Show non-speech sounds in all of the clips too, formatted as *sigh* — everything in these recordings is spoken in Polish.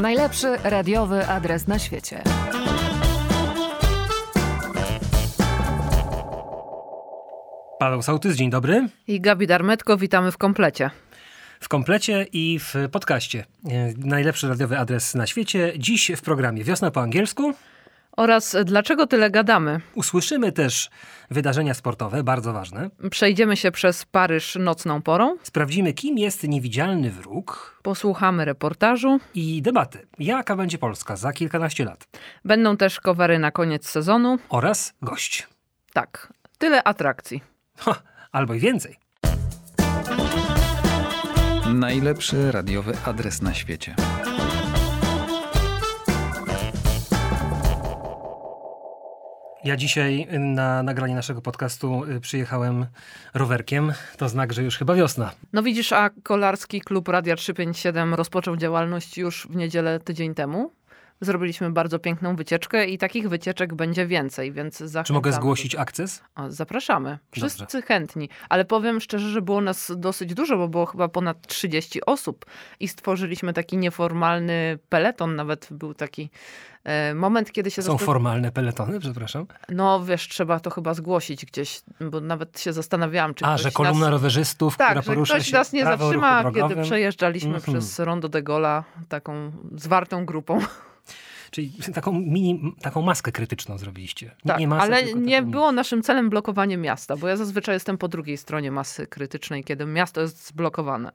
Najlepszy radiowy adres na świecie. Paweł Sołtys, dzień dobry. I Gabi Darmetko, witamy w komplecie. W komplecie i w podcaście. E, Najlepszy radiowy adres na świecie. Dziś w programie Wiosna po angielsku. Oraz dlaczego tyle gadamy? Usłyszymy też wydarzenia sportowe, bardzo ważne. Przejdziemy się przez Paryż nocną porą, Sprawdzimy, kim jest niewidzialny wróg posłuchamy reportażu. i debaty. Jaka będzie Polska za kilkanaście lat? Będą też covery na koniec sezonu. Oraz gość. Tak, tyle atrakcji. Ha, albo i więcej. Najlepszy radiowy adres na świecie. Ja dzisiaj na nagranie naszego podcastu y, przyjechałem rowerkiem. To znak, że już chyba wiosna. No widzisz, a Kolarski Klub Radia 357 rozpoczął działalność już w niedzielę tydzień temu. Zrobiliśmy bardzo piękną wycieczkę i takich wycieczek będzie więcej, więc zachęcamy. Czy mogę zgłosić akces? O, zapraszamy. Wszyscy Dobrze. chętni. Ale powiem szczerze, że było nas dosyć dużo, bo było chyba ponad 30 osób i stworzyliśmy taki nieformalny peleton. Nawet był taki e, moment, kiedy się Są formalne peletony, przepraszam. No wiesz, trzeba to chyba zgłosić gdzieś, bo nawet się zastanawiałam, czy A, że kolumna nas... rowerzystów, Tak, która porusza ktoś się nas nie zatrzyma, kiedy przejeżdżaliśmy Mhm. przez Rondo de Gola taką zwartą grupą. Czyli taką mini, taką maskę krytyczną zrobiliście. Tak, nie masę, ale nie było naszym celem blokowanie miasta, bo ja zazwyczaj jestem po drugiej stronie masy krytycznej, kiedy miasto jest zblokowane.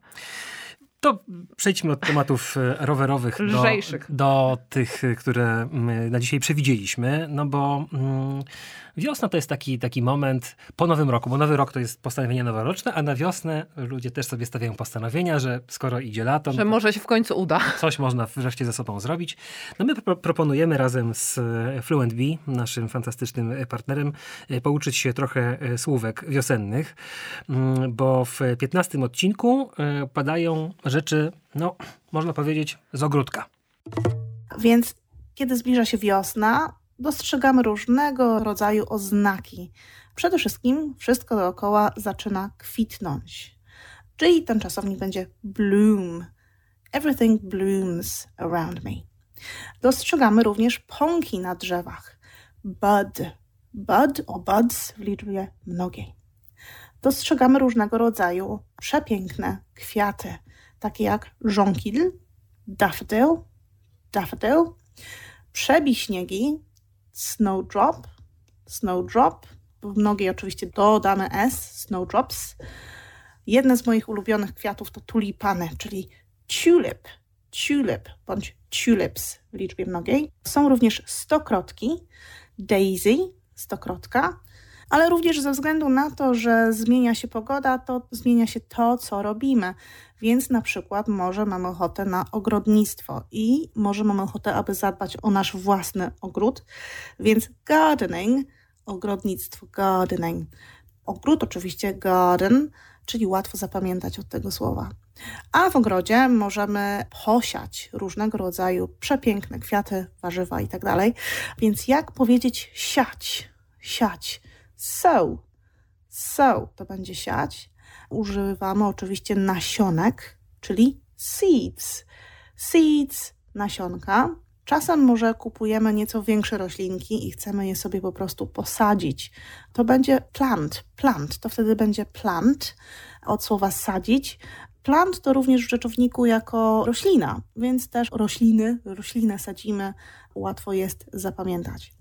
To przejdźmy od tematów e, rowerowych do, do tych, e, które na dzisiaj przewidzieliśmy, no bo mm, wiosna to jest taki, taki moment po nowym roku, bo nowy rok to jest postanowienia noworoczne, a na wiosnę ludzie też sobie stawiają postanowienia, że skoro idzie lato, no Że to może się w końcu uda. coś można wreszcie ze sobą zrobić. No my pro proponujemy razem z e, Fluent Bee, naszym fantastycznym e, partnerem, e, pouczyć się trochę słówek wiosennych, mm, bo w 15 odcinku padają rzeczy, no można powiedzieć, z ogródka. Więc kiedy zbliża się wiosna, dostrzegamy różnego rodzaju oznaki. Przede wszystkim wszystko dookoła zaczyna kwitnąć. Czyli ten czasownik będzie bloom. Everything blooms around me. Dostrzegamy również pąki na drzewach. Bud. Bud o buds w liczbie mnogiej. Dostrzegamy różnego rodzaju przepiękne kwiaty, takie jak żonkil, daffodil, daffodil, przebiśniegi, snowdrop, snowdrop, w mnogiej oczywiście dodamy s, snowdrops. Jedne z moich ulubionych kwiatów to tulipany, czyli tulip, tulip bądź tulips w liczbie mnogiej. Są również stokrotki, daisy, stokrotka, ale również ze względu na to, że zmienia się pogoda, to zmienia się to, co robimy. Więc na przykład może mamy ochotę na ogrodnictwo i może mamy ochotę, aby zadbać o nasz własny ogród. Więc gardening, ogrodnictwo, gardening. Ogród oczywiście garden, czyli łatwo zapamiętać od tego słowa. A w ogrodzie możemy posiać różnego rodzaju przepiękne kwiaty, warzywa i tak. Więc jak powiedzieć siać? Siać. Sow. Sow to będzie siać. Używamy oczywiście nasionek, czyli seeds. Seeds, nasionka. Czasem może kupujemy nieco większe roślinki i chcemy je sobie po prostu posadzić. To będzie plant, plant, to wtedy będzie plant od słowa sadzić. Plant to również w rzeczowniku jako roślina, więc też rośliny, roślinę sadzimy, łatwo jest zapamiętać.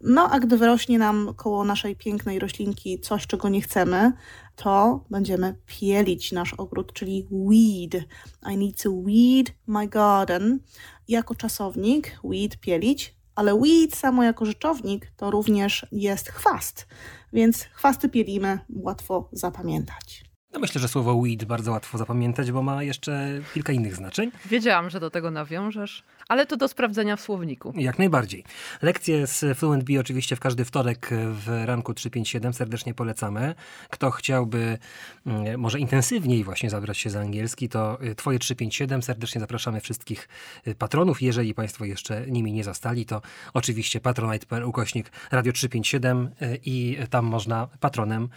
No, a gdy wyrośnie nam koło naszej pięknej roślinki coś, czego nie chcemy, to będziemy pielić nasz ogród, czyli weed. I need to weed my garden. Jako czasownik weed pielić, ale weed samo jako rzeczownik to również jest chwast, więc chwasty pielimy, łatwo zapamiętać. No myślę, że słowo weed bardzo łatwo zapamiętać, bo ma jeszcze kilka innych znaczeń. Wiedziałam, że do tego nawiążesz, ale to do sprawdzenia w słowniku. Jak najbardziej. Lekcje z Fluent Bee oczywiście w każdy wtorek w ranku 357 serdecznie polecamy. Kto chciałby mm, może intensywniej właśnie zabrać się za angielski, to y, Twoje 357 serdecznie zapraszamy wszystkich y, patronów. Jeżeli Państwo jeszcze nimi nie zostali, to oczywiście patronite.pl ukośnik radio 357 y, i tam można patronem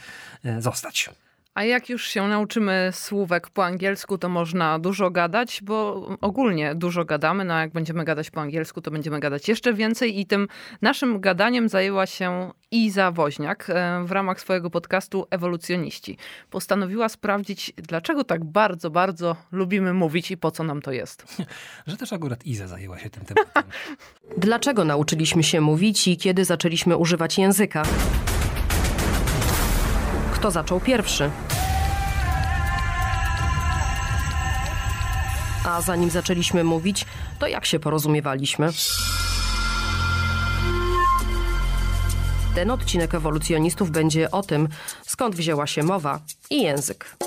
zostać. A jak już się nauczymy słówek po angielsku, to można dużo gadać, bo ogólnie dużo gadamy. No a jak będziemy gadać po angielsku, to będziemy gadać jeszcze więcej. I tym naszym gadaniem zajęła się Iza Woźniak e, w ramach swojego podcastu Ewolucjoniści. Postanowiła sprawdzić, dlaczego tak bardzo, bardzo lubimy mówić i po co nam to jest. *laughs* Że też akurat Iza zajęła się tym tematem. *laughs* Dlaczego nauczyliśmy się mówić i kiedy zaczęliśmy używać języka? Kto zaczął pierwszy? A zanim zaczęliśmy mówić, to jak się porozumiewaliśmy? Ten odcinek ewolucjonistów będzie o tym, skąd wzięła się mowa i język.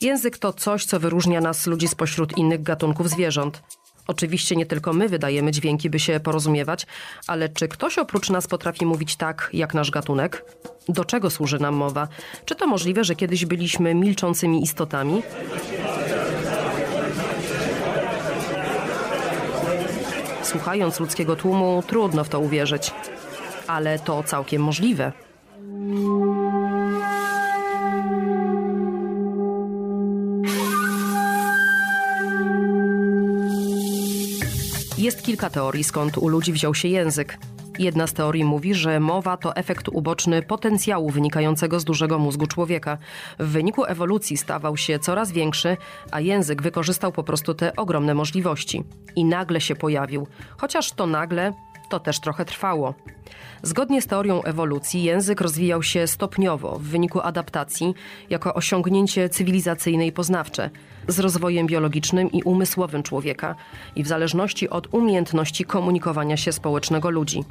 Język to coś, co wyróżnia nas ludzi spośród innych gatunków zwierząt. Oczywiście nie tylko my wydajemy dźwięki, by się porozumiewać, ale czy ktoś oprócz nas potrafi mówić tak, jak nasz gatunek? Do czego służy nam mowa? Czy to możliwe, że kiedyś byliśmy milczącymi istotami? Słuchając ludzkiego tłumu, trudno w to uwierzyć. Ale to całkiem możliwe. Jest kilka teorii, skąd u ludzi wziął się język. Jedna z teorii mówi, że mowa to efekt uboczny potencjału wynikającego z dużego mózgu człowieka. W wyniku ewolucji stawał się coraz większy, a język wykorzystał po prostu te ogromne możliwości. I nagle się pojawił. Chociaż to nagle, to też trochę trwało. Zgodnie z teorią ewolucji, język rozwijał się stopniowo w wyniku adaptacji jako osiągnięcie cywilizacyjne i poznawcze z rozwojem biologicznym i umysłowym człowieka i w zależności od umiejętności komunikowania się społecznego ludzi.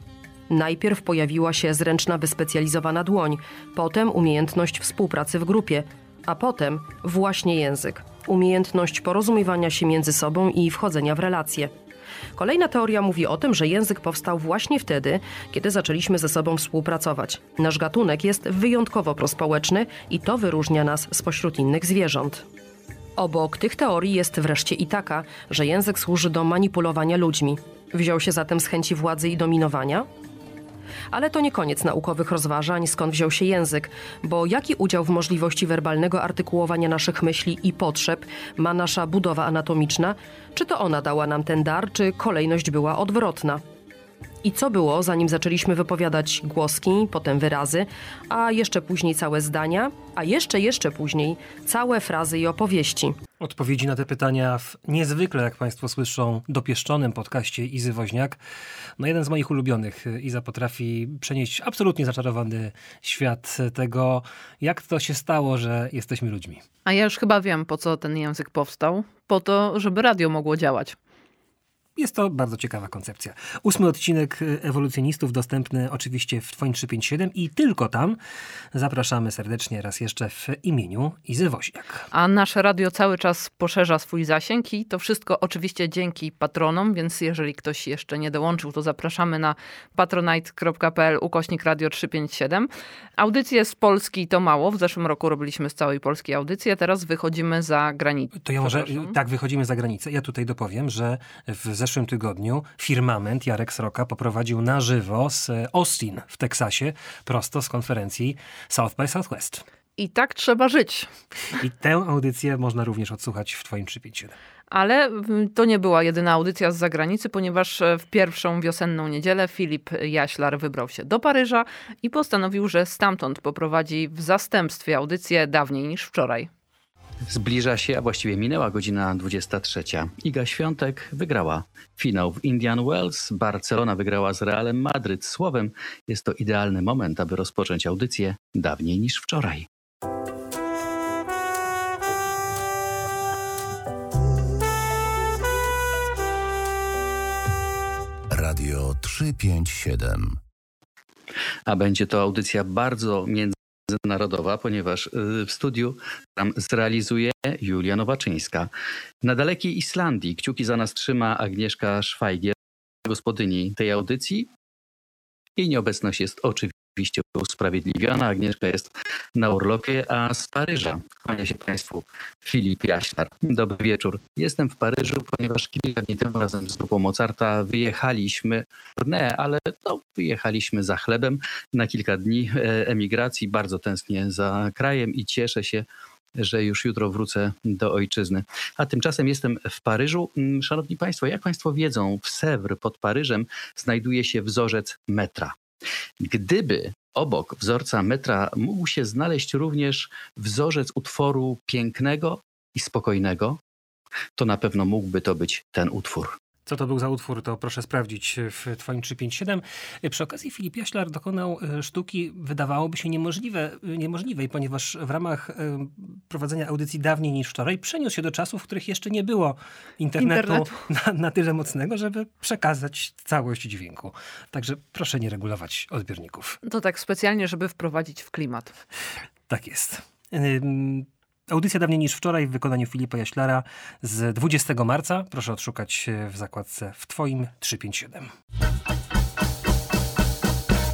Najpierw pojawiła się zręczna wyspecjalizowana dłoń, potem umiejętność współpracy w grupie, a potem właśnie język umiejętność porozumiewania się między sobą i wchodzenia w relacje. Kolejna teoria mówi o tym, że język powstał właśnie wtedy, kiedy zaczęliśmy ze sobą współpracować. Nasz gatunek jest wyjątkowo prospołeczny i to wyróżnia nas spośród innych zwierząt. Obok tych teorii jest wreszcie i taka, że język służy do manipulowania ludźmi. Wziął się zatem z chęci władzy i dominowania? Ale to nie koniec naukowych rozważań, skąd wziął się język, bo jaki udział w możliwości werbalnego artykułowania naszych myśli i potrzeb ma nasza budowa anatomiczna? Czy to ona dała nam ten dar, czy kolejność była odwrotna? I co było, zanim zaczęliśmy wypowiadać głoski, potem wyrazy, a jeszcze później całe zdania, a jeszcze, jeszcze później całe frazy i opowieści? Odpowiedzi na te pytania w niezwykle, jak Państwo słyszą, dopieszczonym podcaście Izy Woźniak. No jeden z moich ulubionych. Iza potrafi przenieść absolutnie zaczarowany świat tego, jak to się stało, że jesteśmy ludźmi. A ja już chyba wiem, po co ten język powstał. Po to, żeby radio mogło działać. Jest to bardzo ciekawa koncepcja. Ósmy odcinek ewolucjonistów dostępny oczywiście w Twoim 357 i tylko tam. Zapraszamy serdecznie raz jeszcze w imieniu Izy Woźniak. A nasze radio cały czas poszerza swój zasięg i to wszystko oczywiście dzięki patronom, więc jeżeli ktoś jeszcze nie dołączył, to zapraszamy na patronite.pl ukośnik radio 357. Audycje z Polski to mało. W zeszłym roku robiliśmy z całej Polski audycje, teraz wychodzimy za granicę. To ja może tak wychodzimy za granicę. Ja tutaj dopowiem, że w zeszłym tygodniu firmament Jarek Sroka poprowadził na żywo z Austin w Teksasie, prosto z konferencji South by Southwest. I tak trzeba żyć. I tę audycję można również odsłuchać w Twoim 357. Ale to nie była jedyna audycja z zagranicy, ponieważ w pierwszą wiosenną niedzielę Filip Jaślar wybrał się do Paryża i postanowił, że stamtąd poprowadzi w zastępstwie audycję dawniej niż wczoraj. Zbliża się, a właściwie minęła godzina 23. Iga Świątek wygrała finał w Indian Wells, Barcelona wygrała z Realem Madryt. Słowem, jest to idealny moment, aby rozpocząć audycję dawniej niż wczoraj. Radio 357. A będzie to audycja bardzo międzynarodowa, ponieważ w studiu tam zrealizuje Julia Nowaczyńska. Na dalekiej Islandii kciuki za nas trzyma Agnieszka Szwajgier, gospodyni tej audycji. Jej nieobecność jest oczywista oczywiście usprawiedliwiona. Agnieszka jest na urlopie, a z Paryża kłania się Państwu Filip Jaślar. Dobry wieczór. Jestem w Paryżu, ponieważ kilka dni temu razem z grupą Mozarta wyjechaliśmy, nie, ale no, wyjechaliśmy za chlebem na kilka dni e, emigracji. Bardzo tęsknię za krajem i cieszę się, że już jutro wrócę do ojczyzny. A tymczasem jestem w Paryżu. Mm, Szanowni Państwo, jak Państwo wiedzą, w Sèvres pod Paryżem znajduje się wzorzec metra. Gdyby obok wzorca metra mógł się znaleźć również wzorzec utworu pięknego i spokojnego, to na pewno mógłby to być ten utwór. Co to był za utwór, to proszę sprawdzić w Twoim 357. Przy okazji Filip Jaślar dokonał e, sztuki, wydawałoby się niemożliwe, niemożliwej, ponieważ w ramach e, prowadzenia audycji dawniej niż wczoraj przeniósł się do czasów, w których jeszcze nie było internetu, internetu. *laughs* Na, na tyle mocnego, żeby przekazać całość dźwięku. Także proszę nie regulować odbiorników. To tak specjalnie, żeby wprowadzić w klimat. Tak jest. Audycja dawniej niż wczoraj w wykonaniu Filipa Jaślara z 20 marca. Proszę odszukać w zakładce w Twoim 357.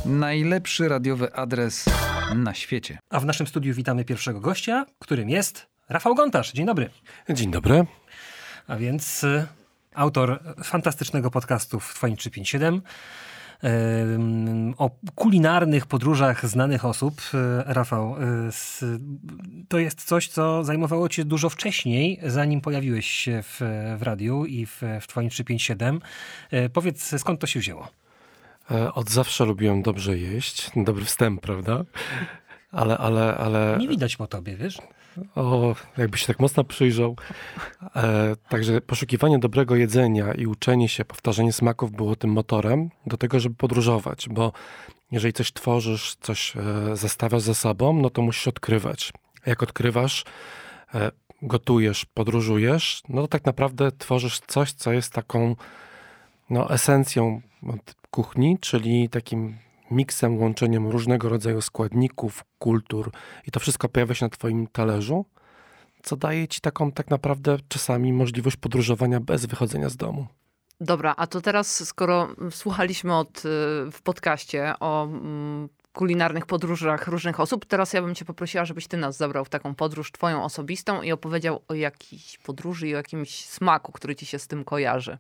Najlepszy radiowy adres na świecie. A w naszym studiu witamy pierwszego gościa, którym jest Rafał Gontarz. Dzień dobry. Dzień dobry. A więc y, autor fantastycznego podcastu w Twoim 357 o kulinarnych podróżach znanych osób. E, Rafał, e, to jest coś, co zajmowało cię dużo wcześniej, zanim pojawiłeś się w, w radiu i w, w twoim 357. E, powiedz, skąd to się wzięło? Od zawsze lubiłem dobrze jeść. Dobry wstęp, prawda? Ale, ale, ale... Nie widać po tobie, wiesz? O, jakby się tak mocno przyjrzał. E, także poszukiwanie dobrego jedzenia i uczenie się, powtarzanie smaków było tym motorem do tego, żeby podróżować, bo jeżeli coś tworzysz, coś e, zestawiasz ze sobą, no to musisz odkrywać. A jak odkrywasz, e, gotujesz, podróżujesz, no to tak naprawdę tworzysz coś, co jest taką no, esencją kuchni, czyli takim miksem, łączeniem różnego rodzaju składników, kultur i to wszystko pojawia się na Twoim talerzu, co daje Ci taką tak naprawdę czasami możliwość podróżowania bez wychodzenia z domu. Dobra, a to teraz, skoro słuchaliśmy od, y, w podcaście o mm, kulinarnych podróżach różnych osób, teraz ja bym cię poprosiła, żebyś ty nas zabrał w taką podróż twoją osobistą i opowiedział o jakiejś podróży i o jakimś smaku, który ci się z tym kojarzy.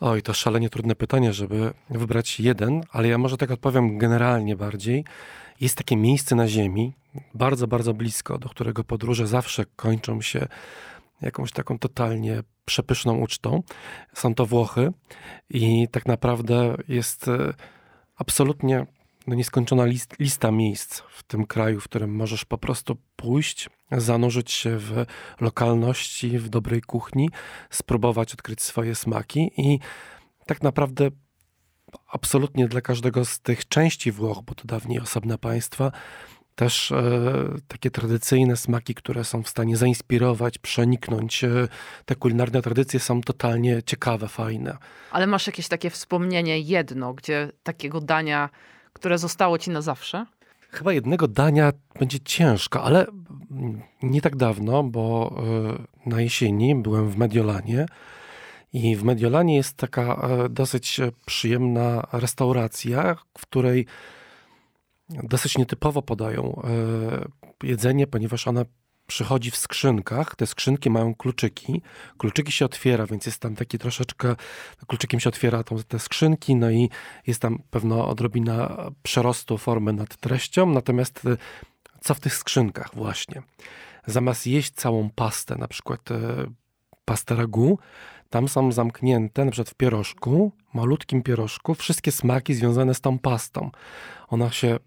Oj, to szalenie trudne pytanie, żeby wybrać jeden, ale ja może tak odpowiem generalnie bardziej. Jest takie miejsce na Ziemi, bardzo, bardzo blisko, do którego podróże zawsze kończą się jakąś taką totalnie przepyszną ucztą. Są to Włochy i tak naprawdę jest e, absolutnie no, nieskończona list, lista miejsc w tym kraju, w którym możesz po prostu pójść, zanurzyć się w lokalności, w dobrej kuchni, spróbować odkryć swoje smaki i tak naprawdę absolutnie dla każdego z tych części Włoch, bo to dawniej osobne państwa, też e, takie tradycyjne smaki, które są w stanie zainspirować, przeniknąć. E, te kulinarne tradycje są totalnie ciekawe, fajne. Ale masz jakieś takie wspomnienie, jedno, gdzie takiego dania które zostało ci na zawsze? Chyba jednego dania będzie ciężko, ale nie tak dawno, bo e, na jesieni byłem w Mediolanie i w Mediolanie jest taka e, dosyć przyjemna restauracja, w której dosyć nietypowo podają e, jedzenie, ponieważ ona przychodzi w skrzynkach. Te skrzynki mają kluczyki. Kluczyki się otwiera, więc jest tam taki troszeczkę, kluczykiem się otwiera tą, te skrzynki, no i jest tam pewna odrobina przerostu formy nad treścią. Natomiast e, co w tych skrzynkach właśnie? Zamiast jeść całą pastę, na przykład e, pastę ragu, tam są zamknięte, na przykład w pierożku, malutkim pierożku, wszystkie smaki związane z tą pastą. Ona się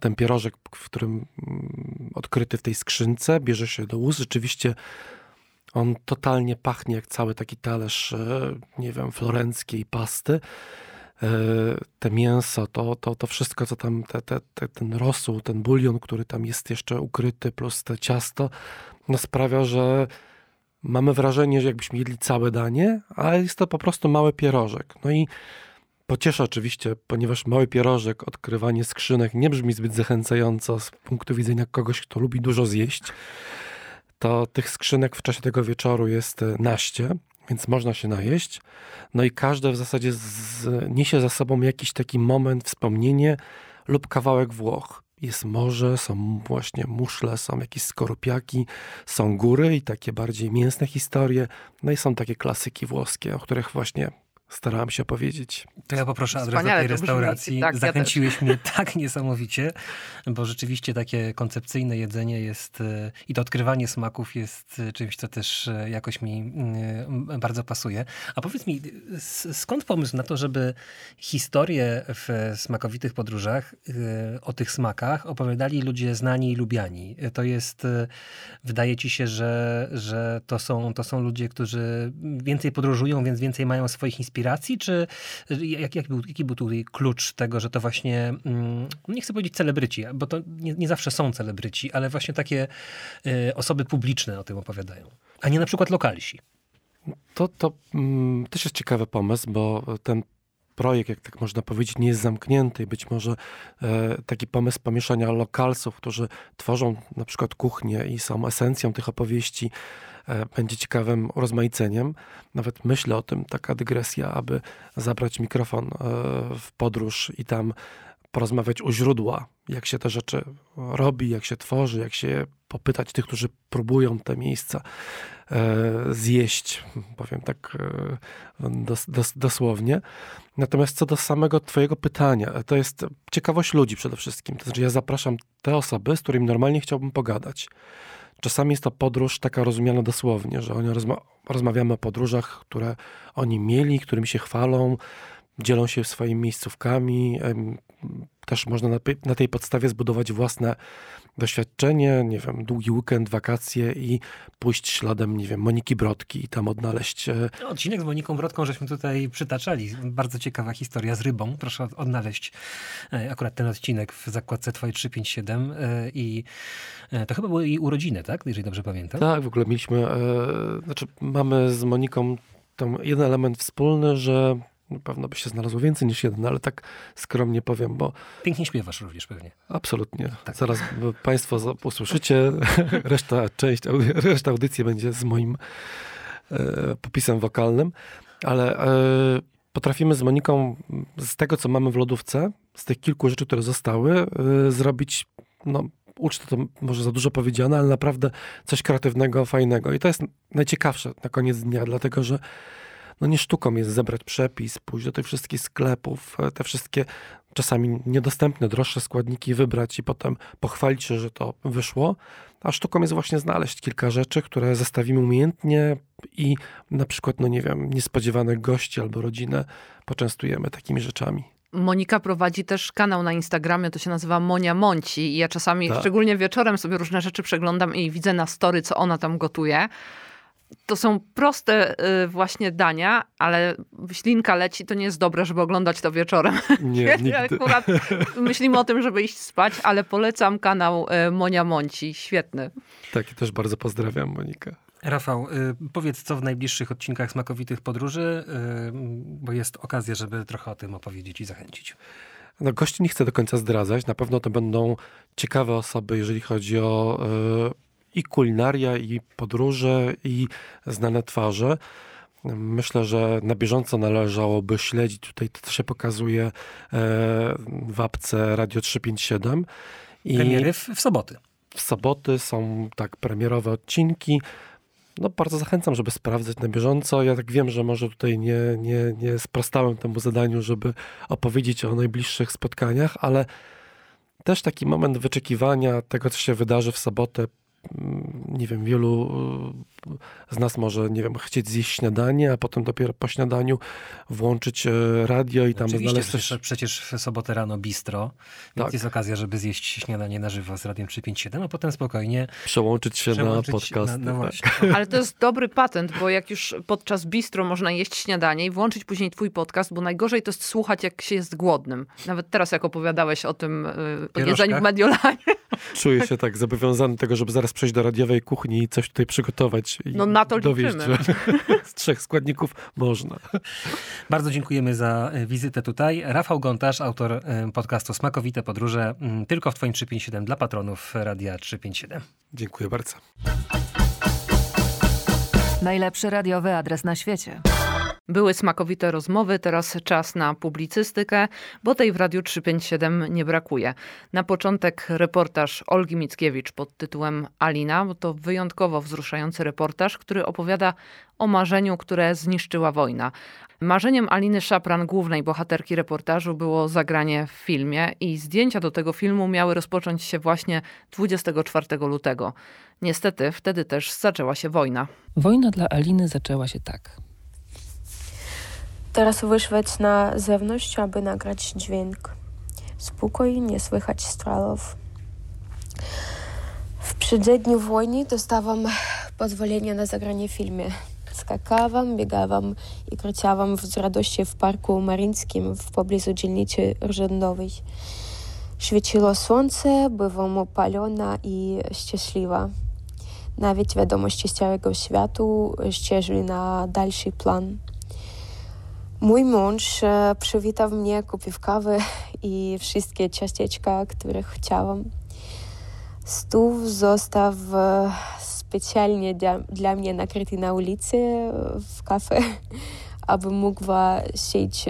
ten pierożek, w którym mm, odkryty w tej skrzynce, bierze się do ust. Rzeczywiście on totalnie pachnie jak cały taki talerz, e, nie wiem, florenckiej pasty. E, te mięso, to, to, to wszystko, co tam, te, te, te, ten rosół, ten bulion, który tam jest jeszcze ukryty, plus te ciasto, no sprawia, że mamy wrażenie, że jakbyśmy jedli całe danie, a jest to po prostu mały pierożek. No i pocieszę oczywiście, ponieważ mały pierożek, odkrywanie skrzynek nie brzmi zbyt zachęcająco z punktu widzenia kogoś, kto lubi dużo zjeść. To tych skrzynek w czasie tego wieczoru jest e, naście, więc można się najeść. No i każde w zasadzie z, niesie za sobą jakiś taki moment, wspomnienie lub kawałek Włoch. Jest morze, są właśnie muszle, są jakieś skorupiaki, są góry i takie bardziej mięsne historie. No i są takie klasyki włoskie, o których właśnie starałem się opowiedzieć. To ja poproszę adres Wspaniale, do tej restauracji. tak, ja Zachęciłeś mnie *laughs* tak niesamowicie, bo rzeczywiście takie koncepcyjne jedzenie jest e, i to odkrywanie smaków jest e, czymś, co też e, jakoś mi e, bardzo pasuje. A powiedz mi, skąd pomysł na to, żeby historie w smakowitych podróżach o tych smakach opowiadali ludzie znani i lubiani? To jest, wydaje ci się, że, że to, są, to są ludzie, którzy więcej podróżują, więc więcej mają swoich inspiracji, czy jak, jak był, jaki był tutaj klucz tego, że to właśnie, mm, nie chcę powiedzieć celebryci, bo to nie, nie zawsze są celebryci, ale właśnie takie e, osoby publiczne o tym opowiadają, a nie na przykład lokalsi. To, to mm, też jest ciekawy pomysł, bo ten projekt, jak tak można powiedzieć, nie jest zamknięty i być może e, taki pomysł pomieszania lokalsów, którzy tworzą na przykład kuchnię i są esencją tych opowieści, e, będzie ciekawym urozmaiceniem. Nawet myślę o tym, taka dygresja, aby zabrać mikrofon e, w podróż i tam porozmawiać u źródła, jak się te rzeczy robi, jak się tworzy, jak się popytać tych, którzy próbują te miejsca e, zjeść, powiem tak e, dos, dos, dosłownie. Natomiast co do samego Twojego pytania, to jest ciekawość ludzi przede wszystkim. To znaczy, ja zapraszam te osoby, z którymi normalnie chciałbym pogadać. Czasami jest to podróż taka rozumiana dosłownie, że oni rozma rozmawiamy o podróżach, które oni mieli, którymi się chwalą, dzielą się swoimi miejscówkami. Też można na, na tej podstawie zbudować własne doświadczenie, nie wiem, długi weekend, wakacje i pójść śladem, nie wiem, Moniki Brodki i tam odnaleźć e, Odcinek z Moniką Brodką żeśmy tutaj przytaczali. Bardzo ciekawa historia z rybą. Proszę od- odnaleźć e, akurat ten odcinek w zakładce Twoje 357 e, i to chyba były jej urodziny, tak? Jeżeli dobrze pamiętam. Tak, w ogóle mieliśmy, znaczy mamy z Moniką tam jeden element wspólny, że na pewno by się znalazło więcej niż jeden, ale tak skromnie powiem, bo Pięknie śpiewasz również pewnie. absolutnie. Tak. Zaraz b- Państwo usłyszycie, *laughs* reszta, część, reszta audycji będzie z moim e, popisem wokalnym, ale e, potrafimy z Moniką z tego, co mamy w lodówce, z tych kilku rzeczy, które zostały, e, zrobić, no ucztę to może za dużo powiedziane, ale naprawdę coś kreatywnego, fajnego. I to jest najciekawsze na koniec dnia, dlatego że no nie sztuką jest zebrać przepis, pójść do tych wszystkich sklepów, e, te wszystkie czasami niedostępne, droższe składniki wybrać i potem pochwalić się, że to wyszło. A sztuką jest właśnie znaleźć kilka rzeczy, które zestawimy umiejętnie i na przykład, no nie wiem, niespodziewanych gości albo rodzinę poczęstujemy takimi rzeczami. Monika prowadzi też kanał na Instagramie, to się nazywa Monia Monci i ja czasami, Tak. szczególnie wieczorem sobie różne rzeczy przeglądam i widzę na story, co ona tam gotuje. To są proste y, właśnie dania, ale ślinka leci, to nie jest dobre, żeby oglądać to wieczorem. Nie. *laughs* Akurat myślimy o tym, żeby iść spać, ale polecam kanał y, Monia Monci. Świetny. Tak, i też bardzo pozdrawiam Monikę. Rafał, y, powiedz co w najbliższych odcinkach Smakowitych Podróży, bo jest okazja, żeby trochę o tym opowiedzieć i zachęcić. No, gości nie chcę do końca zdradzać. Na pewno to będą ciekawe osoby, jeżeli chodzi o i kulinaria, i podróże, i znane twarze. Myślę, że na bieżąco należałoby śledzić. Tutaj to się pokazuje e, w apce Radio 357. I Premiery w, w soboty. w soboty są tak premierowe odcinki. No bardzo zachęcam, żeby sprawdzać na bieżąco. Ja tak wiem, że może tutaj nie, nie, nie sprostałem temu zadaniu, żeby opowiedzieć o najbliższych spotkaniach, ale też taki moment wyczekiwania tego, co się wydarzy w sobotę. Nie wiem, wielu y, z nas może, nie wiem, chcieć zjeść śniadanie, a potem dopiero po śniadaniu włączyć e, radio i tam Oczywiście, znaleźć przecież, coś. przecież w sobotę rano bistro, więc Tak. jest okazja, żeby zjeść śniadanie na żywo z Radiem 357, a potem spokojnie Przełączyć się przełączyć na podcast. Na, no tak. *laughs* Ale to jest dobry patent, bo jak już podczas bistro można jeść śniadanie i włączyć później twój podcast, bo najgorzej to jest słuchać, jak się jest głodnym. Nawet teraz, jak opowiadałeś o tym y, o jedzeniu w Mediolanie. Czuję się tak zobowiązany do tego, żeby zaraz przejść do radiowej kuchni i coś tutaj przygotować. I No na to dowieść, liczymy. że *laughs* z trzech składników można. Bardzo dziękujemy za e, wizytę tutaj. Rafał Gontarz, autor e, podcastu Smakowite Podróże, tylko w Twoim 357 dla patronów Radia 357. Dziękuję bardzo. Najlepszy radiowy adres na świecie. Były smakowite rozmowy, teraz czas na publicystykę, bo tej w Radiu 357 nie brakuje. Na początek reportaż Olgi Mickiewicz pod tytułem Alina, to wyjątkowo wzruszający reportaż, który opowiada o marzeniu, które zniszczyła wojna. Marzeniem Aliny Szapran, głównej bohaterki reportażu, było zagranie w filmie i zdjęcia do tego filmu miały rozpocząć się właśnie 24 lutego. Niestety wtedy też zaczęła się wojna. Wojna dla Aliny zaczęła się tak. Teraz wyszwać na zewnątrz, aby nagrać dźwięk. Spokój, nie słychać strzelów. W przededniu wojny dostałam pozwolenie na zagranie w filmie. Skakałam, biegałam i kręciłam z radości w parku maryńskim w pobliżu dzielnicy urzędowej. Świeciło słońce, byłam opalona i szczęśliwa. Nawet wiadomości z całego światu ścieżły na dalszy plan. Mój mąż przywitał mnie, kupił kawę *laughs* i wszystkie ciasteczka, które chciałam. Stół został specjalnie dla, dla mnie nakryty na ulicy w kafe, *laughs* aby mogła siedzieć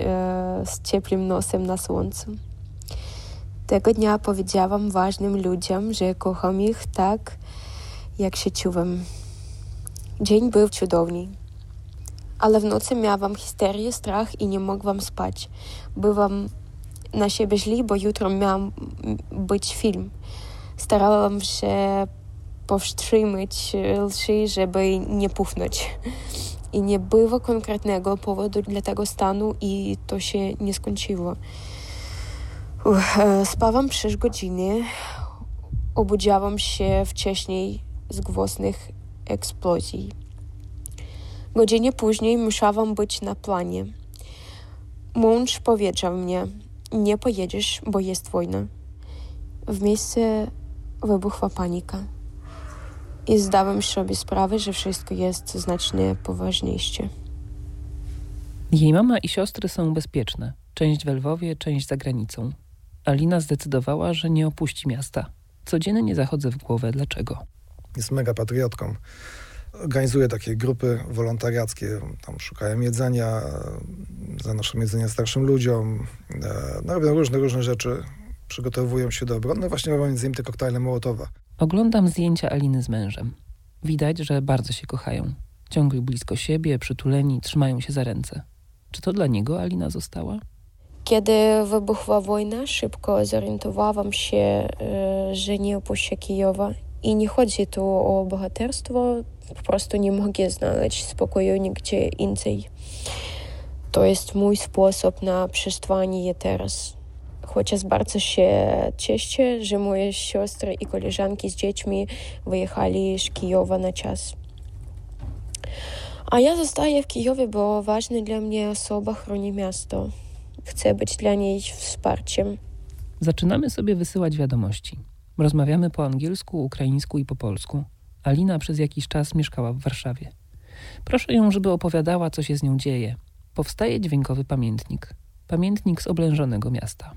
z ciepłym nosem na słońcu. Tego dnia powiedziałam ważnym ludziom, że kocham ich tak, jak się czuwam. Dzień był cudowny. Ale w nocy miałam histerię, strach i nie mogłam spać. Byłam na siebie źli, bo jutro miał być film. Starałam się powstrzymać lży, żeby nie pufnąć. *laughs* I nie było konkretnego powodu dla tego stanu i to się nie skończyło. Uch, spałam 6 godziny. Obudziłam się wcześniej z głosnych eksplozji. Godzinie później musiałam być na planie. Mąż powiedział mnie, nie pojedziesz, bo jest wojna. W miejsce wybuchła panika. I zdałem sobie sprawę, że wszystko jest znacznie poważniejsze. Jej mama i siostry są bezpieczne. Część w Lwowie, część za granicą. Alina zdecydowała, że nie opuści miasta. Codziennie zachodzę w głowę dlaczego. Jest mega patriotką. Organizuje takie grupy wolontariackie, tam szukają jedzenia, zanoszą jedzenie starszym ludziom, no, robią różne, różne rzeczy, przygotowują się do obrony, no właśnie robią między innymi te koktajle Mołotowa. Oglądam zdjęcia Aliny z mężem. Widać, że bardzo się kochają. Ciągle blisko siebie, przytuleni, trzymają się za ręce. Czy to dla niego Alina została? Kiedy wybuchła wojna, szybko zorientowałam się, że nie opuszczę Kijowa. I nie chodzi tu o bohaterstwo, po prostu nie mogę znaleźć spokoju nigdzie indziej. To jest mój sposób na przetrwanie je teraz. Chociaż bardzo się cieszę, że moje siostry i koleżanki z dziećmi wyjechali z Kijowa na czas. A ja zostaję w Kijowie, bo ważna dla mnie osoba chroni miasto. Chcę być dla niej wsparciem. Zaczynamy sobie wysyłać wiadomości. Rozmawiamy po angielsku, ukraińsku i po polsku. Alina przez jakiś czas mieszkała w Warszawie. Proszę ją, żeby opowiadała, co się z nią dzieje. Powstaje dźwiękowy pamiętnik. Pamiętnik z oblężonego miasta.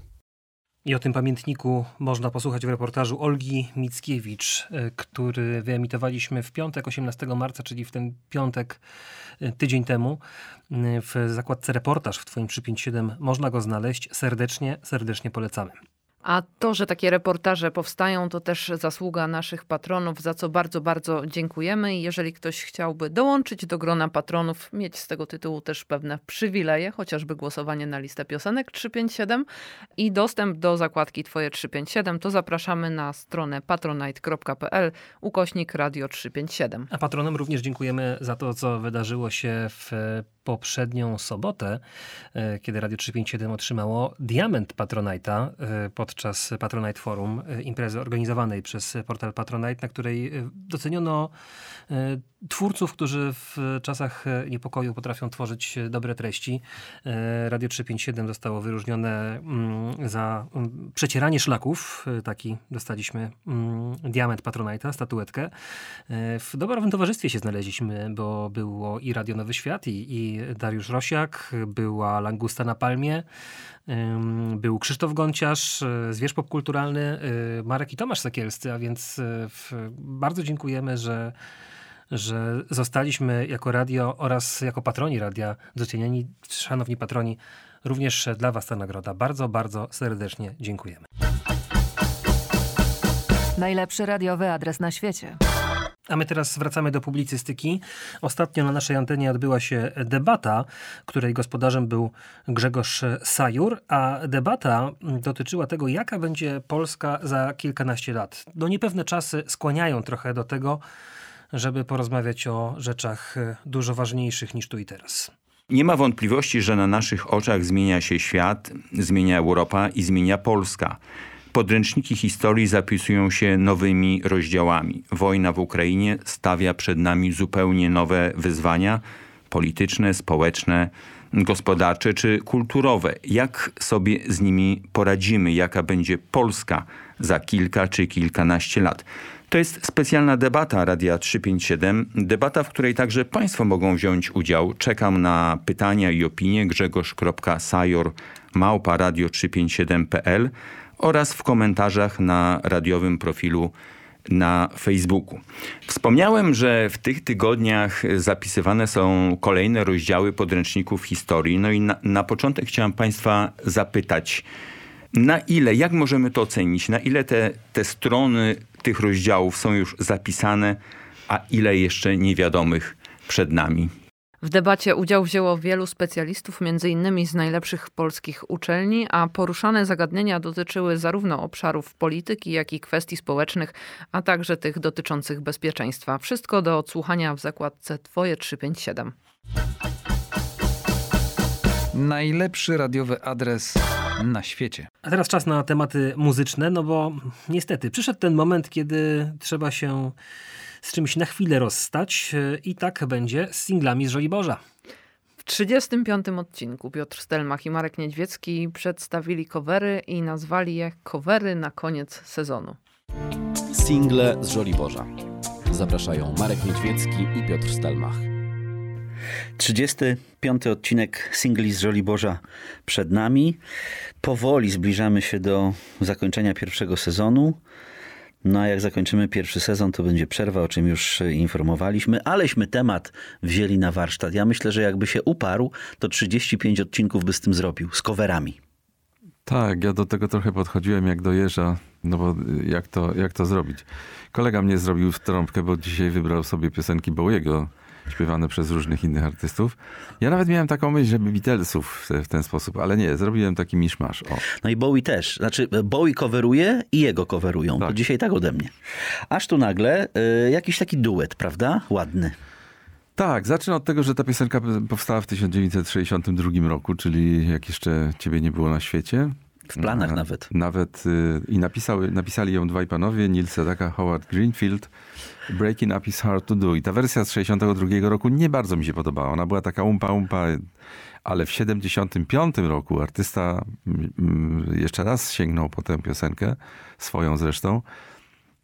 I o tym pamiętniku można posłuchać w reportażu Olgi Mickiewicz, który wyemitowaliśmy w piątek, 18 marca, czyli w ten piątek tydzień temu. W zakładce reportaż w Twoim 357 można go znaleźć. Serdecznie, serdecznie polecamy. A to, że takie reportaże powstają, to też zasługa naszych patronów, za co bardzo, bardzo dziękujemy. I jeżeli ktoś chciałby dołączyć do grona patronów, mieć z tego tytułu też pewne przywileje, chociażby głosowanie na listę piosenek 357 i dostęp do zakładki Twoje 357, to zapraszamy na stronę patronite.pl ukośnik radio 357. A patronom również dziękujemy za to, co wydarzyło się w poprzednią sobotę, kiedy Radio 357 otrzymało diament Patronite'a podczas Patronite Forum, imprezy organizowanej przez portal Patronite, na której doceniono twórców, którzy w czasach niepokoju potrafią tworzyć dobre treści. Radio 357 zostało wyróżnione za przecieranie szlaków. Taki dostaliśmy diament Patronite'a, statuetkę. W dobrowym towarzystwie się znaleźliśmy, bo było i Radio Nowy Świat, i, i Dariusz Rosiak, była Langusta na Palmie, był Krzysztof Gonciarz, zwierz popkulturalny, Marek i Tomasz Sekielscy, a więc bardzo dziękujemy, że że zostaliśmy jako radio oraz jako patroni radia doceniani. Szanowni patroni, również dla Was ta nagroda. Bardzo, bardzo serdecznie dziękujemy. Najlepszy radiowy adres na świecie. A my teraz wracamy do publicystyki. Ostatnio na naszej antenie odbyła się debata, której gospodarzem był Grzegorz Sajur, a debata dotyczyła tego, jaka będzie Polska za kilkanaście lat. No niepewne czasy skłaniają trochę do tego, żeby porozmawiać o rzeczach dużo ważniejszych niż tu i teraz. Nie ma wątpliwości, że na naszych oczach zmienia się świat, zmienia Europa i zmienia Polska. Podręczniki historii zapisują się nowymi rozdziałami. Wojna w Ukrainie stawia przed nami zupełnie nowe wyzwania polityczne, społeczne, gospodarcze czy kulturowe. Jak sobie z nimi poradzimy? Jaka będzie Polska za kilka czy kilkanaście lat? To jest specjalna debata Radia 357, debata, w której także Państwo mogą wziąć udział. Czekam na pytania i opinie grzegorz.sajor małpa radio357.pl oraz w komentarzach na radiowym profilu na Facebooku. Wspomniałem, że w tych tygodniach zapisywane są kolejne rozdziały podręczników historii. No i na, na początek chciałem Państwa zapytać, na ile, jak możemy to ocenić, na ile te, te strony tych rozdziałów są już zapisane, a ile jeszcze niewiadomych przed nami? W debacie udział wzięło wielu specjalistów, między innymi z najlepszych polskich uczelni, a poruszane zagadnienia dotyczyły zarówno obszarów polityki, jak i kwestii społecznych, a także tych dotyczących bezpieczeństwa. Wszystko do odsłuchania w zakładce Twoje 357. Najlepszy radiowy adres na świecie. A teraz czas na tematy muzyczne, no bo niestety przyszedł ten moment, kiedy trzeba się z czymś na chwilę rozstać i tak będzie z singlami z Żoliborza. W 35. odcinku Piotr Stelmach i Marek Niedźwiecki przedstawili covery i nazwali je covery na koniec sezonu. Single z Żoliborza. Zapraszają Marek Niedźwiecki i Piotr Stelmach. 35. odcinek singli z Żoliborza przed nami. Powoli zbliżamy się do zakończenia pierwszego sezonu. No a jak zakończymy pierwszy sezon, to będzie przerwa, o czym już informowaliśmy, aleśmy temat wzięli na warsztat. Ja myślę, że jakby się uparł, to 35 odcinków by z tym zrobił, z coverami. Tak, ja do tego trochę podchodziłem jak do jeża, no bo jak to, jak to zrobić? Kolega mnie zrobił w trąbkę, bo dzisiaj wybrał sobie piosenki Bowiego śpiewane przez różnych innych artystów. Ja nawet miałem taką myśl, żeby Beatlesów w ten sposób, ale nie, zrobiłem taki miszmasz. O. No i Bowie też. Znaczy Bowie coveruje i jego coverują. Tak. To dzisiaj tak ode mnie. Aż tu nagle y, jakiś taki duet, prawda? Ładny. Tak, zacznę od tego, że ta piosenka powstała w 1962 roku, czyli jak jeszcze ciebie nie było na świecie. W planach nawet. Nawet y, i napisał, napisali ją dwaj panowie, Neil Sedaka, Howard Greenfield. Breaking Up is Hard to Do. I ta wersja z 62 roku nie bardzo mi się podobała. Ona była taka umpa umpa, ale w 75 roku artysta jeszcze raz sięgnął po tę piosenkę, swoją zresztą.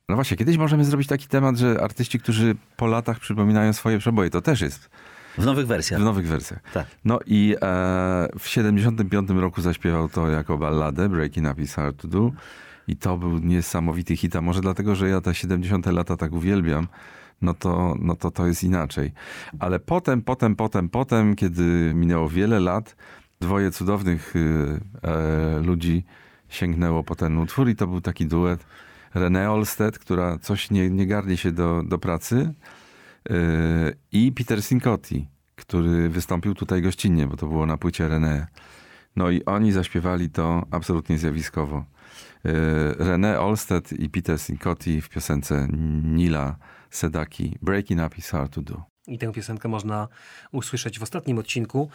No właśnie, kiedyś możemy zrobić taki temat, że artyści, którzy po latach przypominają swoje przeboje, to też jest w nowych wersjach. W nowych wersjach. Tak. No i e, w 75 roku zaśpiewał to jako balladę Breaking Up is Hard to Do. I to był niesamowity hit, a może dlatego, że ja te 70 lata tak uwielbiam, no to, no to to jest inaczej. Ale potem, potem, potem, potem, kiedy minęło wiele lat, dwoje cudownych y, e, ludzi sięgnęło po ten utwór i to był taki duet René Olstead, która coś nie, nie garnie się do, do pracy i Peter Sincotti, który wystąpił tutaj gościnnie, bo to było na płycie René. No i oni zaśpiewali to absolutnie zjawiskowo. Y, René Olstead i Peter Sincotti w piosence Nila Sedaki Breaking Up is Hard to Do. I tę piosenkę można usłyszeć w ostatnim odcinku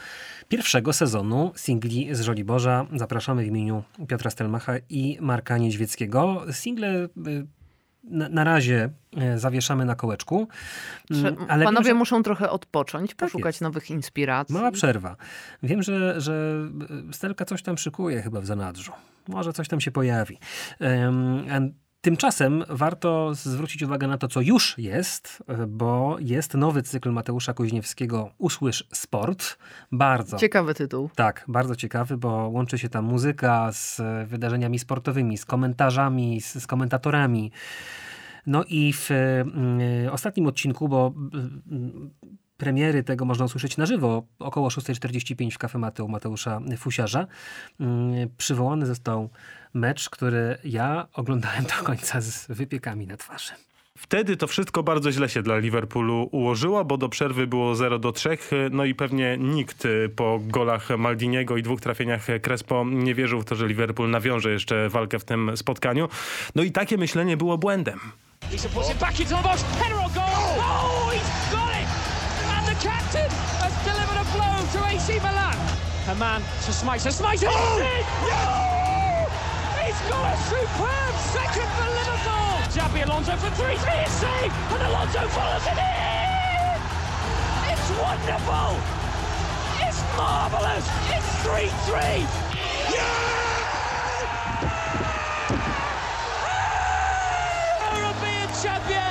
pierwszego sezonu singli z Żoliborza. Zapraszamy w imieniu Piotra Stelmacha i Marka Niedźwieckiego. Single y, na, na razie y, zawieszamy na kołeczku. Mm, ale Panowie wiem, że... muszą trochę odpocząć, tak poszukać tak nowych inspiracji. Mała przerwa. Wiem, że, że Stelka coś tam szykuje chyba w zanadrzu. Może coś tam się pojawi. Um, Tymczasem warto zwrócić uwagę na to, co już jest, bo jest nowy cykl Mateusza Kuźniewskiego Usłysz Sport. Bardzo. Ciekawy tytuł. Tak, bardzo ciekawy, bo łączy się tam muzyka z wydarzeniami sportowymi, z komentarzami, z, z komentatorami. No i w y, ostatnim odcinku, bo y, premiery tego można usłyszeć na żywo około 6.45 w kafematy u Mateusza Fusiarza. Mm, Przywołany został mecz, który ja oglądałem do końca z wypiekami na twarzy. Wtedy to wszystko bardzo źle się dla Liverpoolu ułożyło, bo do przerwy było 0 do 3. No i pewnie nikt po golach Maldiniego i dwóch trafieniach Crespo nie wierzył w to, że Liverpool nawiąże jeszcze walkę w tym spotkaniu. No i takie myślenie było błędem. He supports it back into the box. Header on goal. Oh, he's to AC Milan. A man to Smyser. Smyser! Oh! No! He's got a superb second for Liverpool. Xabi Alonso for three. Three is saved. And Alonso follows it in. It's wonderful. It's marvellous. It's 3-3. European champions!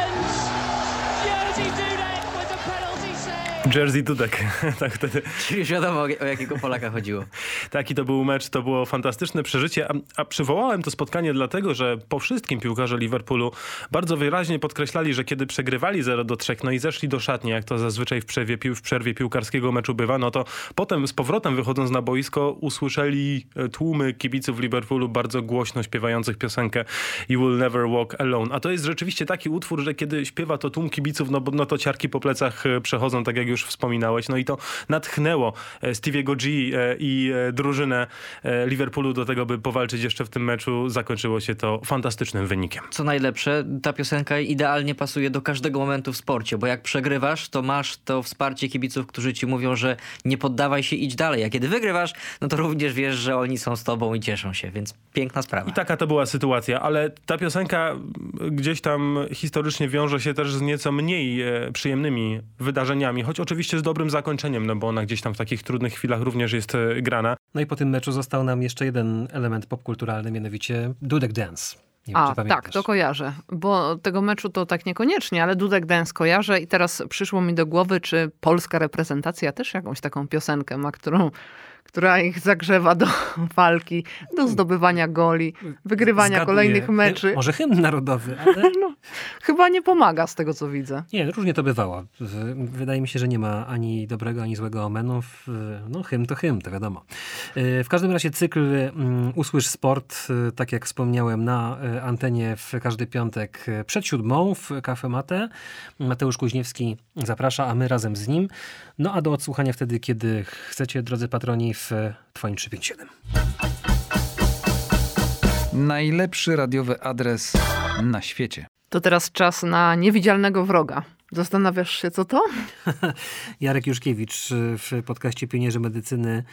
Jersey Dudek. *laughs* tak wtedy. Czyli już wiadomo, o jakiego Polaka chodziło. Taki to był mecz, to było fantastyczne przeżycie, a, a przywołałem to spotkanie dlatego, że po wszystkim piłkarze Liverpoolu bardzo wyraźnie podkreślali, że kiedy przegrywali 0 do 3, no i zeszli do szatni, jak to zazwyczaj w przerwie, pił, w przerwie piłkarskiego meczu bywa, no to potem z powrotem wychodząc na boisko usłyszeli e, tłumy kibiców Liverpoolu bardzo głośno śpiewających piosenkę You Will Never Walk Alone. A to jest rzeczywiście taki utwór, że kiedy śpiewa to tłum kibiców, no, bo, no to ciarki po plecach e, przechodzą, tak jak już wspominałeś. No i to natchnęło e, Stevie'ego G e, i e, drużynę Liverpoolu do tego, by powalczyć jeszcze w tym meczu. Zakończyło się to fantastycznym wynikiem. Co najlepsze, ta piosenka idealnie pasuje do każdego momentu w sporcie, bo jak przegrywasz, to masz to wsparcie kibiców, którzy ci mówią, że nie poddawaj się, idź dalej. A kiedy wygrywasz, no to również wiesz, że oni są z tobą i cieszą się, więc piękna sprawa. I taka to była sytuacja, ale ta piosenka gdzieś tam historycznie wiąże się też z nieco mniej przyjemnymi wydarzeniami, choć oczywiście z dobrym zakończeniem, no bo ona gdzieś tam w takich trudnych chwilach również jest e, grana. No i po tym meczu został nam jeszcze jeden element popkulturalny, mianowicie Dudek Dance. Nie wiem, A, tak, to kojarzę. Bo tego meczu to tak niekoniecznie, ale Dudek Dance kojarzę i teraz przyszło mi do głowy, czy polska reprezentacja też jakąś taką piosenkę ma, którą, która ich zagrzewa do *laughs* walki, do zdobywania goli, wygrywania Zgaduję. kolejnych meczy. Może hymn narodowy, ale... *laughs* no, chyba nie pomaga z tego, co widzę. Nie, różnie to bywało. Wydaje mi się, że nie ma ani dobrego, ani złego omenu. No hymn to hymn, to wiadomo. E, W każdym razie cykl mm, Usłysz Sport, e, tak jak wspomniałem, na antenie w każdy piątek przed siódmą w Cafe Mate. Mateusz Kuźniewski zaprasza, a my razem z nim. No a do odsłuchania wtedy, kiedy chcecie, drodzy patroni, w Twoim 357. Najlepszy radiowy adres na świecie. To teraz czas na niewidzialnego wroga. Zastanawiasz się, co to? *laughs* Jarek Juszkiewicz w podcaście Pionierzy Medycyny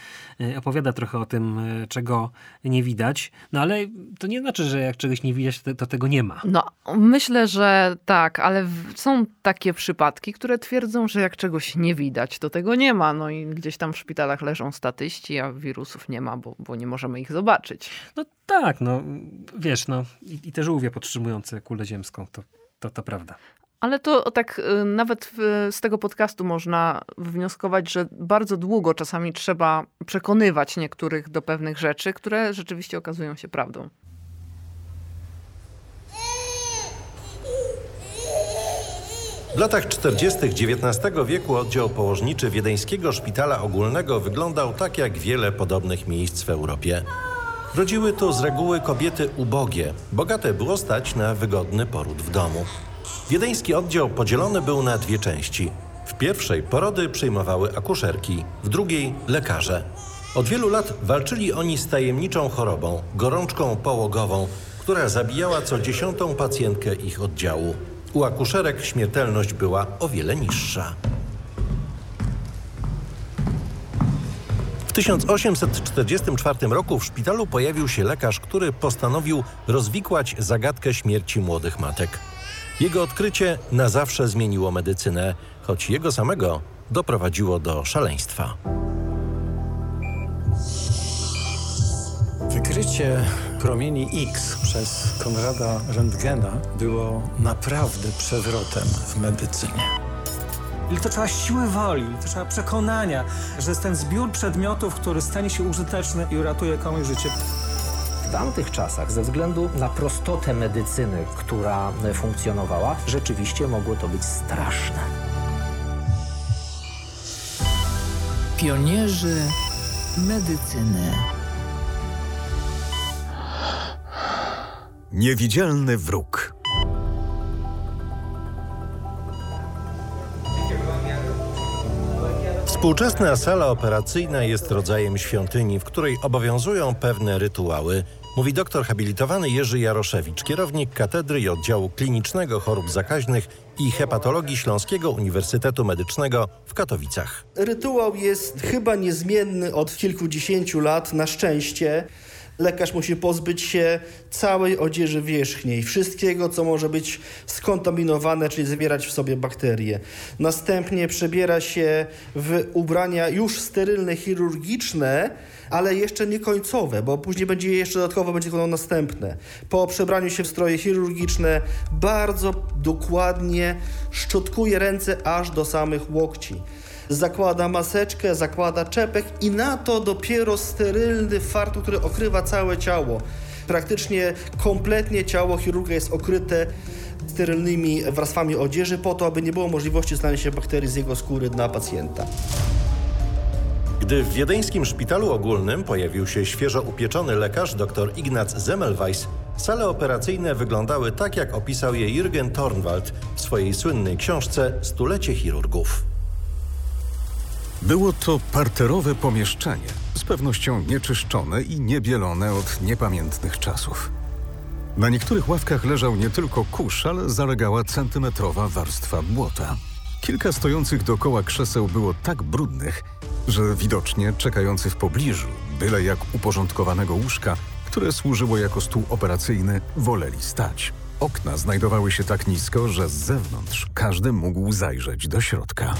y, opowiada trochę o tym, y, czego nie widać. No ale to nie znaczy, że jak czegoś nie widać, to, tego nie ma. No, myślę, że tak, ale są takie przypadki, które twierdzą, że jak czegoś nie widać, to tego nie ma. No i gdzieś tam w szpitalach leżą statyści, a wirusów nie ma, bo, bo nie możemy ich zobaczyć. No tak, no wiesz, no i, i te żółwie podtrzymujące kulę ziemską, to, to, to prawda. Ale to tak y, nawet z tego podcastu można wnioskować, że bardzo długo czasami trzeba przekonywać niektórych do pewnych rzeczy, które rzeczywiście okazują się prawdą. W latach 40. XIX wieku oddział położniczy Wiedeńskiego Szpitala Ogólnego wyglądał tak jak wiele podobnych miejsc w Europie. Rodziły tu z reguły kobiety ubogie. Bogate było stać na wygodny poród w domu. Wiedeński oddział podzielony był na dwie części. W pierwszej porody przyjmowały akuszerki, w drugiej lekarze. Od wielu lat walczyli oni z tajemniczą chorobą, gorączką połogową, która zabijała co dziesiątą pacjentkę ich oddziału. U akuszerek śmiertelność była o wiele niższa. W 1844 roku w szpitalu pojawił się lekarz, który postanowił rozwikłać zagadkę śmierci młodych matek. Jego odkrycie na zawsze zmieniło medycynę, choć jego samego doprowadziło do szaleństwa. Wykrycie promieni X przez Konrada Röntgena było naprawdę przewrotem w medycynie. Ile to trzeba siły woli, to trzeba przekonania, że jest ten zbiór przedmiotów, który stanie się użyteczny i uratuje komuś życie. W tamtych czasach, ze względu na prostotę medycyny, która funkcjonowała, rzeczywiście mogło to być straszne. Pionierzy medycyny. Niewidzialny wróg. Współczesna sala operacyjna jest rodzajem świątyni, w której obowiązują pewne rytuały, mówi doktor habilitowany Jerzy Jaroszewicz, kierownik Katedry i Oddziału Klinicznego Chorób Zakaźnych i Hepatologii Śląskiego Uniwersytetu Medycznego w Katowicach. Rytuał jest chyba niezmienny od kilkudziesięciu lat, na szczęście. Lekarz musi pozbyć się całej odzieży wierzchniej, wszystkiego, co może być skontaminowane, czyli zawierać w sobie bakterie. Następnie przebiera się w ubrania już sterylne, chirurgiczne, ale jeszcze nie końcowe, bo później będzie jeszcze dodatkowo będzie wykonał następne. Po przebraniu się w stroje chirurgiczne bardzo dokładnie szczotkuje ręce aż do samych łokci zakłada maseczkę, zakłada czepek i na to dopiero sterylny fartuch, który okrywa całe ciało. Praktycznie kompletnie ciało chirurga jest okryte sterylnymi warstwami odzieży po to, aby nie było możliwości znania się bakterii z jego skóry dla pacjenta. Gdy w wiedeńskim szpitalu ogólnym pojawił się świeżo upieczony lekarz dr Ignac Zemmelweis, sale operacyjne wyglądały tak, jak opisał je Jürgen Tornwald w swojej słynnej książce Stulecie chirurgów. Było to parterowe pomieszczenie, z pewnością nieczyszczone i niebielone od niepamiętnych czasów. Na niektórych ławkach leżał nie tylko kurz, ale zalegała centymetrowa warstwa błota. Kilka stojących dookoła krzeseł było tak brudnych, że widocznie czekający w pobliżu, byle jak uporządkowanego łóżka, które służyło jako stół operacyjny, woleli stać. Okna znajdowały się tak nisko, że z zewnątrz każdy mógł zajrzeć do środka.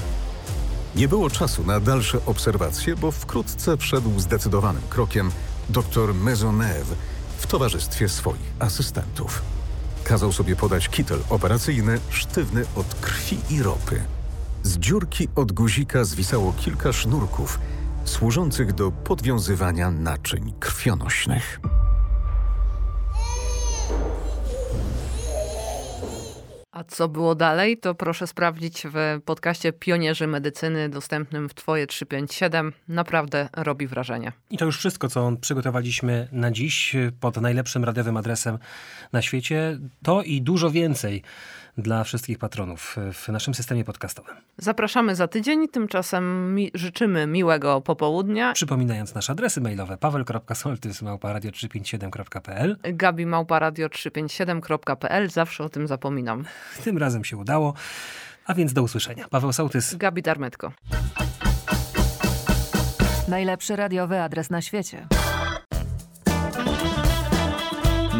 Nie było czasu na dalsze obserwacje, bo wkrótce wszedł zdecydowanym krokiem dr Maisonneuve w towarzystwie swoich asystentów. Kazał sobie podać kitel operacyjny sztywny od krwi i ropy. Z dziurki od guzika zwisało kilka sznurków służących do podwiązywania naczyń krwionośnych. A co było dalej, to proszę sprawdzić w podcaście Pionierzy Medycyny dostępnym w Twoje 357. Naprawdę robi wrażenie. I to już wszystko, co przygotowaliśmy na dziś pod najlepszym radiowym adresem na świecie. To i dużo więcej dla wszystkich patronów w naszym systemie podcastowym. Zapraszamy za tydzień, tymczasem mi życzymy miłego popołudnia. Przypominając nasze adresy mailowe paweł.soltys małparadio357.pl Gabi małparadio357.pl Zawsze o tym zapominam. Tym razem się udało, a więc do usłyszenia. Paweł Sołtys. Gabi Darmetko. Najlepszy radiowy adres na świecie.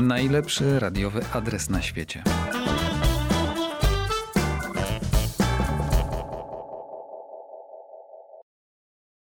Najlepszy radiowy adres na świecie.